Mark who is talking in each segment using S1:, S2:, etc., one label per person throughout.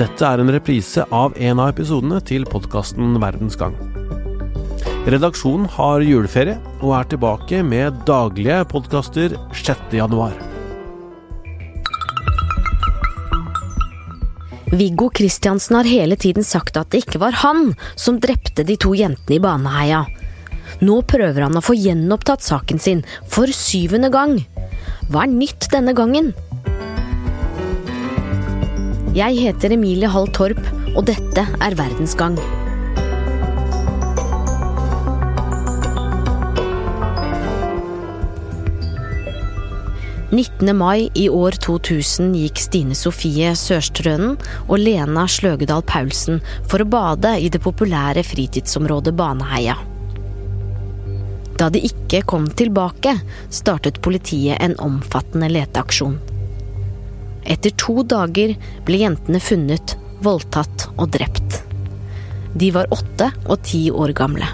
S1: Dette er en reprise av en av episodene til podkasten Verdens gang. Redaksjonen har juleferie og er tilbake med daglige podkaster 6. januar.
S2: Viggo Kristiansen har hele tiden sagt at det ikke var han som drepte de to jentene i Baneheia. Nå prøver han å få gjenopptatt saken sin for syvende gang. Hva er nytt denne gangen? Jeg heter Emilie Hall Torp, og dette er Verdensgang. «19. mai i år 2000 gikk Stine Sofie Sørstrønen og Lena Sløgedal Paulsen for å bade i det populære fritidsområdet Baneheia. Da de ikke kom tilbake, startet politiet en omfattende leteaksjon. Etter to dager ble jentene funnet, voldtatt og drept. De var åtte og ti år gamle.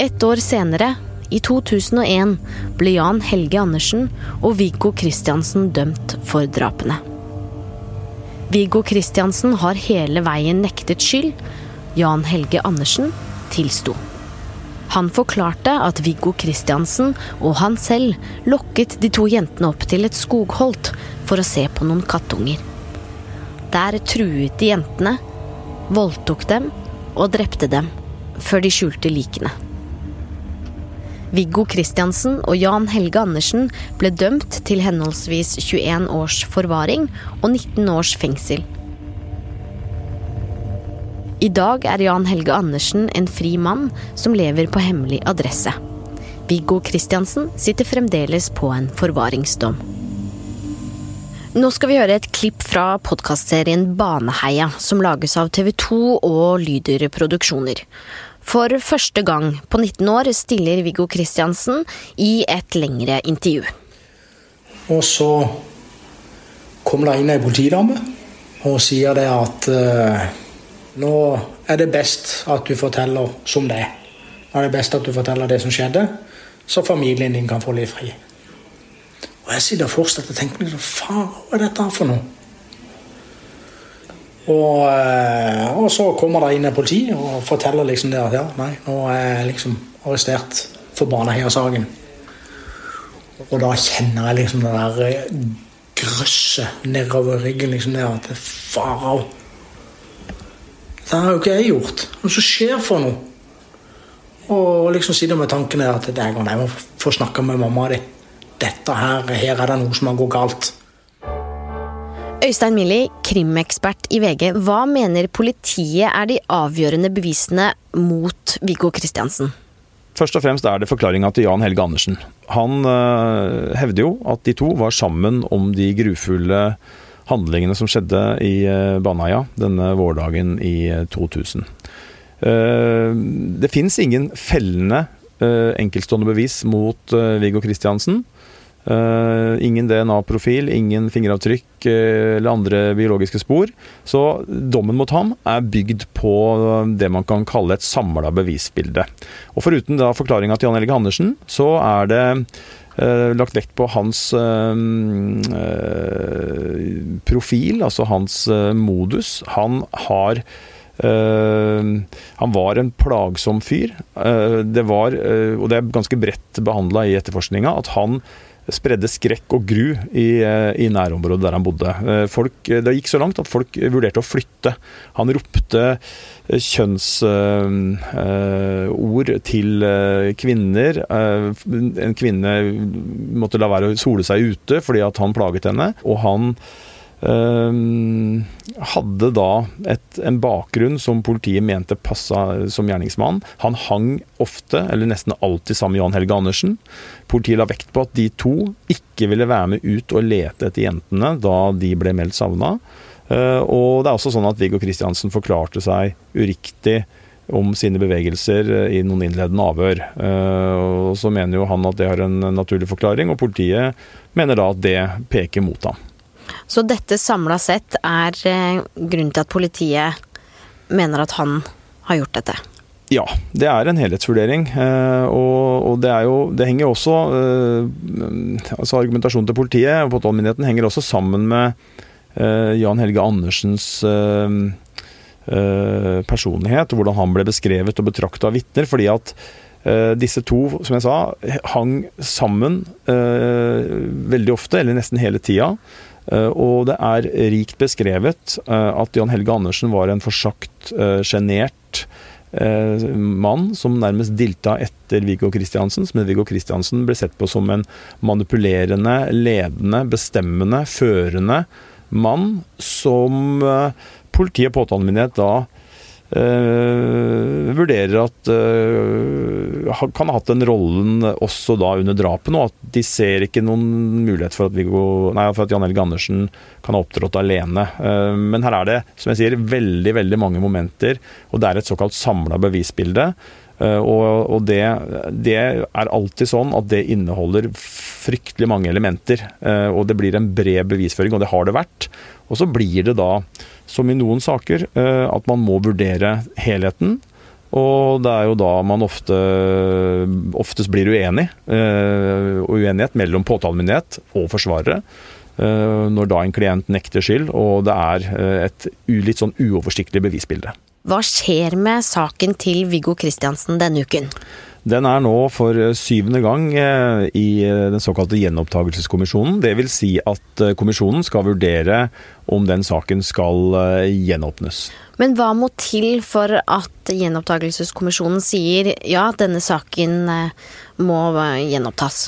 S2: Ett år senere, i 2001, ble Jan Helge Andersen og Viggo Kristiansen dømt for drapene. Viggo Kristiansen har hele veien nektet skyld. Jan Helge Andersen tilsto. Han forklarte at Viggo Kristiansen og han selv lokket de to jentene opp til et skogholt for å se på noen kattunger. Der truet de jentene, voldtok dem og drepte dem, før de skjulte likene. Viggo Kristiansen og Jan Helge Andersen ble dømt til henholdsvis 21 års forvaring og 19 års fengsel. I dag er Jan Helge Andersen en fri mann som lever på hemmelig adresse. Viggo Kristiansen sitter fremdeles på en forvaringsdom. Nå skal vi høre et klipp fra podkastserien Baneheia, som lages av TV 2 og Lyder Produksjoner. For første gang på 19 år stiller Viggo Kristiansen i et lengre intervju.
S3: Og så kommer det inn ei politidame og sier det at uh, nå er det best at du forteller som det er. Nå er det best at du forteller det som skjedde, så familien din kan få litt fri. Og jeg sitter fortsatt og tenker liksom, faen, hva er dette for noe? Og, eh, og, så kommer det inn et politi og forteller liksom det at ja, nei, nå er jeg liksom arrestert for Baneheia-saken. Og da kjenner jeg liksom det der eh, grøsset nedover ryggen. liksom det at Farao. Det har jo ikke jeg gjort. Hva som skjer for noe? Og liksom sitter med tanken at det er jeg må få snakke med mamma di. Dette her, her er det noe som har gått galt.
S2: Øystein Millie, krimekspert i VG. Hva mener politiet er de avgjørende bevisene mot Viggo Kristiansen?
S4: Først og fremst er det forklaringa til Jan Helge Andersen. Han øh, hevder jo at de to var sammen om de grufulle handlingene som skjedde i øh, Baneheia denne vårdagen i 2000. Uh, eh, det fins ingen fellende enkeltstående bevis mot Viggo Kristiansen. Uh, ingen DNA-profil, ingen fingeravtrykk uh, eller andre biologiske spor. Så dommen mot ham er bygd på det man kan kalle et samla bevisbilde. Og Foruten da forklaringa til Jan Helge Andersen, så er det uh, lagt vekt på hans profil, altså hans modus. Han har han var en plagsom fyr. det var, og det er ganske bredt behandla i etterforskninga, at han spredde skrekk og gru i, eh, i, nærområdet der han bodde. Eh, folk, eh, det gikk så langt at folk vurderte å flytte. Han ropte kjønnsord øh, til kvinner. En kvinne måtte la være å sole seg ute fordi at han plaget henne. Og han hadde da et, en bakgrunn som politiet mente passa som gjerningsmann. Han hang ofte, eller nesten alltid, sammen med Johan Helge Andersen. Politiet la vekt på at de to ikke ville være med ut og lete etter jentene da de ble meldt savna. Ehm, og det er også sånn at Viggo Kristiansen forklarte seg uriktig om sine bevegelser i noen innledende avhør. Ehm, og Så mener jo han at det har en naturlig forklaring, og politiet mener da at det peker mot ham.
S2: Så dette samla sett er eh, grunnen til at politiet mener at han har gjort dette?
S4: Ja, det er en helhetsvurdering. Eh, og det, jo, det henger også eh, altså Argumentasjonen til politiet og påtalemyndigheten henger også sammen med Jan Helge Andersens personlighet, og hvordan han ble beskrevet og betrakta av vitner. fordi at disse to, som jeg sa, hang sammen veldig ofte, eller nesten hele tida. Og det er rikt beskrevet at Jan Helge Andersen var en forsagt, sjenert eh, mann som nærmest dilta etter Viggo Kristiansen. Men Viggo Kristiansen ble sett på som en manipulerende, ledende, bestemmende, førende mann som eh, politi og påtalemyndighet da Uh, vurderer at uh, kan ha hatt den rollen også da under drapene, og at de ser ikke noen mulighet for at, Viggo, nei, for at Jan Helge Andersen kan ha opptrådt alene. Uh, men her er det, som jeg sier, veldig veldig mange momenter, og det er et såkalt samla bevisbilde. Og, og det, det, er alltid sånn at det inneholder fryktelig mange elementer. Og det blir en bred bevisføring, og det har det vært. Og så blir det da som i noen saker, eh, at man må vurdere helheten. Og det er jo da man ofte, oftest blir uenig, eh, og uenighet mellom påtalemyndighet og forsvarere. Eh, når da en klient nekter skyld, og det er et litt sånn uoversiktlig bevisbilde.
S2: Hva skjer med saken til Viggo Kristiansen denne uken?
S4: Den er nå for syvende gang i den såkalte gjenopptakelseskommisjonen. Det vil si at kommisjonen skal vurdere om den saken skal eh, gjenåpnes.
S2: Men hva må til for at gjenopptakelseskommisjonen sier ja, denne saken eh, må eh, gjenopptas?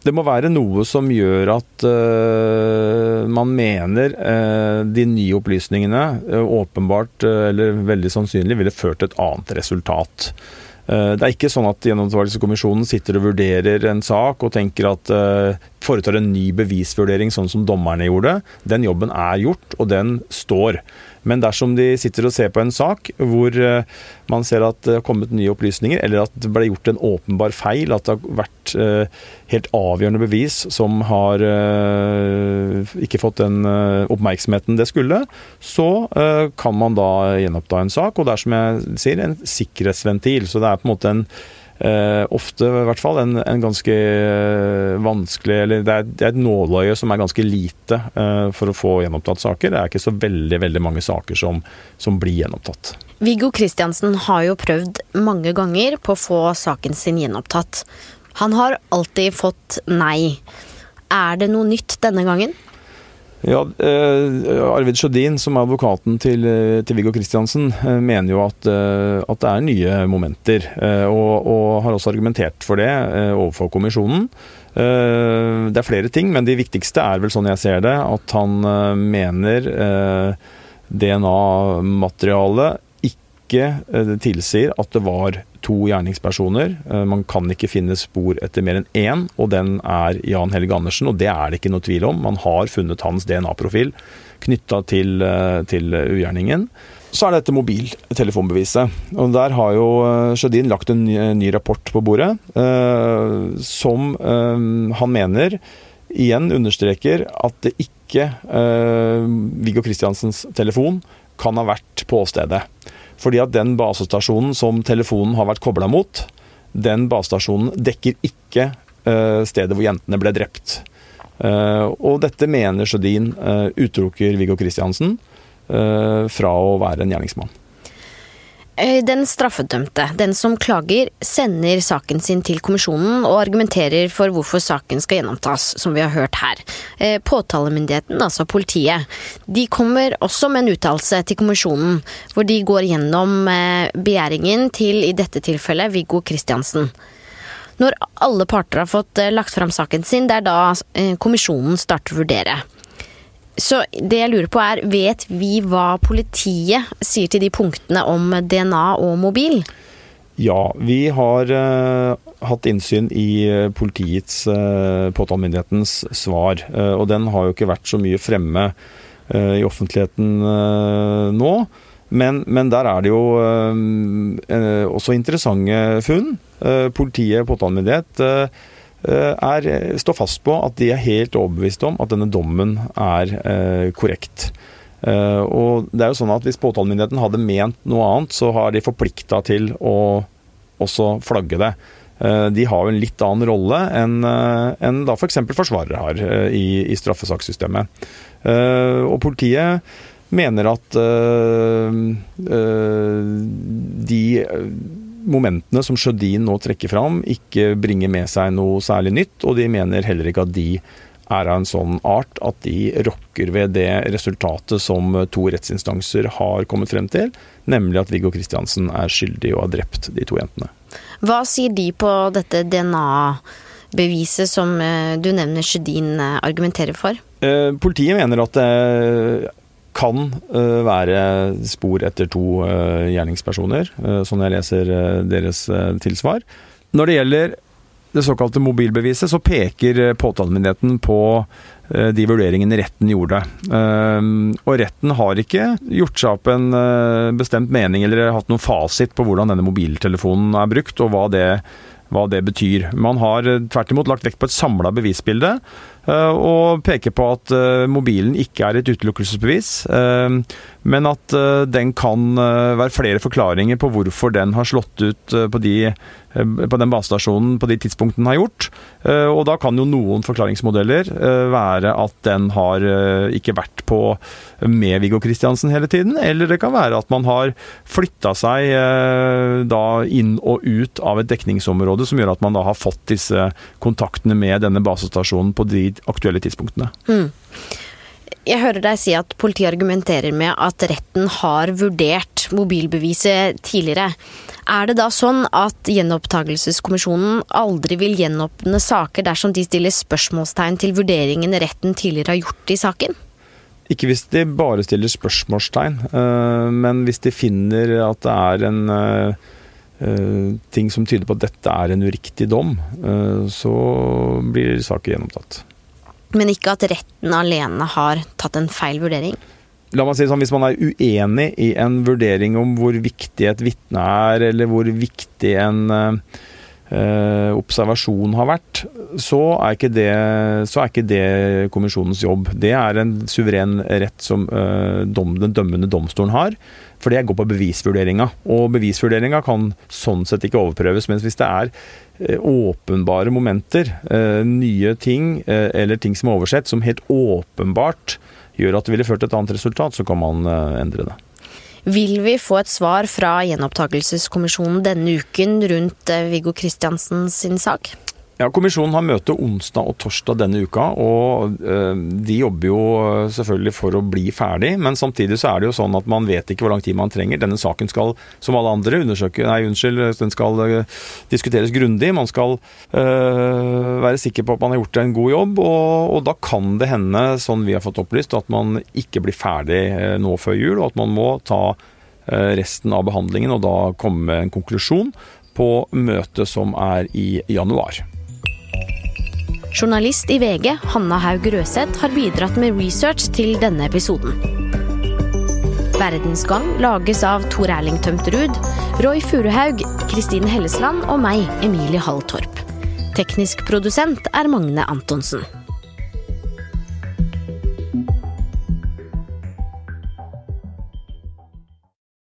S4: Det må være noe som gjør at uh, man mener uh, de nye opplysningene uh, åpenbart, eller veldig sannsynlig, ville ført til et annet resultat. Eh, det er ikke sånn at Gjennomtvalgelseskommisjonen sitter og vurderer en sak og tenker at uh, foretar en ny bevisvurdering, sånn som dommerne gjorde. Den jobben er gjort, og den står. Men dersom de sitter og ser på en sak hvor uh, man ser at det har kommet nye opplysninger, eller at det ble gjort en åpenbar feil, at det har vært uh, helt avgjørende bevis som har ikke fått den oppmerksomheten det skulle, så kan man da gjenoppta en sak. Og det er som jeg sier, en sikkerhetsventil. Så det er på en måte en Uh, ofte, i hvert fall, en, en ganske uh, vanskelig Eller det er, det er et nåløye som er ganske lite eh, for å få gjenopptatt saker. Det er ikke så veldig veldig mange saker som, som blir gjenopptatt.
S2: Viggo Kristiansen har jo prøvd mange ganger på å få saken sin gjenopptatt. Han har alltid fått nei. Er det noe nytt denne gangen?
S4: Ja, eh, Arvid Sjødin, som er advokaten til, eh, til Viggo Kristiansen, eh, mener jo at, at, det er nye momenter. Og, og, har også argumentert for det overfor kommisjonen. det er flere ting, men det viktigste er vel sånn jeg ser det, at han mener DNA-materialet ikke tilsier at det var to gjerningspersoner. Eh, man kan ikke finne spor etter mer enn én, og den er Jan Helge Andersen. Og det er det ikke noe tvil om. Man har funnet hans DNA-profil knytta til, eh, til ugjerningen. Så er det dette mobiltelefonbeviset. Og Der har jo eh, Sjødin lagt en ny, ny, rapport på bordet, eh, som eh, han mener igjen understreker at det ikke eh, Viggo Kristiansens telefon kan ha vært på åstedet. Fordi at den basestasjonen som telefonen har vært kobla mot, den basestasjonen dekker ikke uh, stedet hvor jentene ble drept. Uh, og dette mener Sjødin uh, utelukker Viggo Kristiansen fra å være en gjerningsmann.
S2: Eh, den straffedømte, den som klager, sender saken sin til kommisjonen og argumenterer for hvorfor saken skal gjennomtas, som vi har hørt her. Eh, påtalemyndigheten, altså politiet, de kommer også med en uttalelse til kommisjonen, hvor de går gjennom eh, begjæringen til, i dette tilfellet, Viggo Kristiansen. Når alle parter har fått lagt fram saken sin, det er da kommisjonen starter å vurdere. Så det jeg lurer på er, vet vi hva politiet sier til de punktene om DNA og mobil?
S4: Ja, vi har uh, hatt innsyn i uh, politiets, uh, påtalemyndighetens svar. Uh, og den har jo ikke vært så mye fremme i offentligheten nå. Men, men, der er det jo også interessante funn. politiet, påtalemyndighet Eh, er, står fast på at de er helt overbevist om at denne dommen er eh, korrekt. Eh, og det er jo sånn at Hvis påtalemyndigheten hadde ment noe annet, så har de forplikta til å også flagge det. De har jo en litt annen rolle enn en da f.eks. For forsvarere har i, i straffesakssystemet. Og politiet mener at de momentene som Sjødin nå trekker fram, ikke bringer med seg noe særlig nytt, og de mener heller ikke at de er av en sånn art at de rokker ved det resultatet som to rettsinstanser har kommet frem til, nemlig at Viggo Kristiansen er skyldig og har drept de to jentene.
S2: Hva sier de på dette DNA-beviset som eh, du nevner Sjødin eh, argumenterer for?
S4: Eh, politiet mener at det kan være spor etter to gjerningspersoner, sånn jeg leser deres tilsvar. Når det gjelder det såkalte mobilbeviset, så peker eh, påtalemyndigheten på eh, de vurderingene retten gjorde. Eh, og retten har ikke gjort seg opp en bestemt mening eller hatt noen fasit på hvordan denne mobiltelefonen er brukt, og hva det, hva det betyr. Man har tvert imot lagt vekt på et samla bevisbilde, og peker på at mobilen ikke er et utelukkelsesbevis, men at den kan være flere forklaringer på hvorfor den har slått ut på de Eh, på den basestasjonen på de tidspunktene den har gjort. Eh, og da kan jo noen forklaringsmodeller eh, være at den har ikke vært på med Viggo Kristiansen hele tiden, eller det kan være at man har flytta seg da inn og ut av et dekningsområde som gjør at man da har fått disse kontaktene med denne basestasjonen på de aktuelle tidspunktene. Mm.
S2: Jeg hører deg si at politiet argumenterer med at retten har vurdert mobilbeviset tidligere. Er det da sånn at gjenopptakelseskommisjonen aldri vil gjenåpne saker dersom de stiller spørsmålstegn til vurderingen retten tidligere har gjort i saken?
S4: Ikke hvis de bare stiller spørsmålstegn, eh, men hvis de finner at det er en eh, eh, ting som tyder på at dette er en uriktig dom, så blir saken gjenopptatt.
S2: Men ikke at retten alene har tatt en feil vurdering?
S4: La meg si sånn, Hvis man er uenig i en vurdering om hvor viktig et vitne er, eller hvor viktig en uh, observasjon har vært, så er, ikke det, så er ikke det kommisjonens jobb. Det er en suveren rett som eh, dom, den dømmende domstolen har. For det går på bevisvurderinga. Og bevisvurderinga kan sånn sett ikke overprøves. Mens hvis det er åpenbare momenter, nye ting eller ting som er oversett, som helt åpenbart gjør at det ville ført til et annet resultat, så kan man eh, endre det.
S2: Vil vi få et svar fra gjenopptakelseskommisjonen denne uken rundt eh, Viggo Kristiansen sin sak?
S4: Ja, Kommisjonen har møte onsdag og torsdag denne uka, og øh, de jobber jo selvfølgelig for å bli ferdig. Men samtidig så er det jo sånn at man vet ikke hvor lang tid man trenger. Denne saken skal, som alle andre, undersøke Nei, unnskyld, den skal øh, diskuteres grundig. Man skal øh, være sikker på at man har gjort en god jobb, og, og, da kan det hende, sånn vi har fått opplyst, at man ikke blir ferdig nå før jul, og at man må ta resten av behandlingen og da komme med en konklusjon på møtet som er i januar.
S2: Journalist i VG, Hanna Haug Røseth, har bidratt med research til denne episoden. Verdensgang lages av Tor Erling Tømterud, Roy Furuhaug, Kristine Hellesland og meg, Emilie Hall Torp. Teknisk produsent er Magne Antonsen.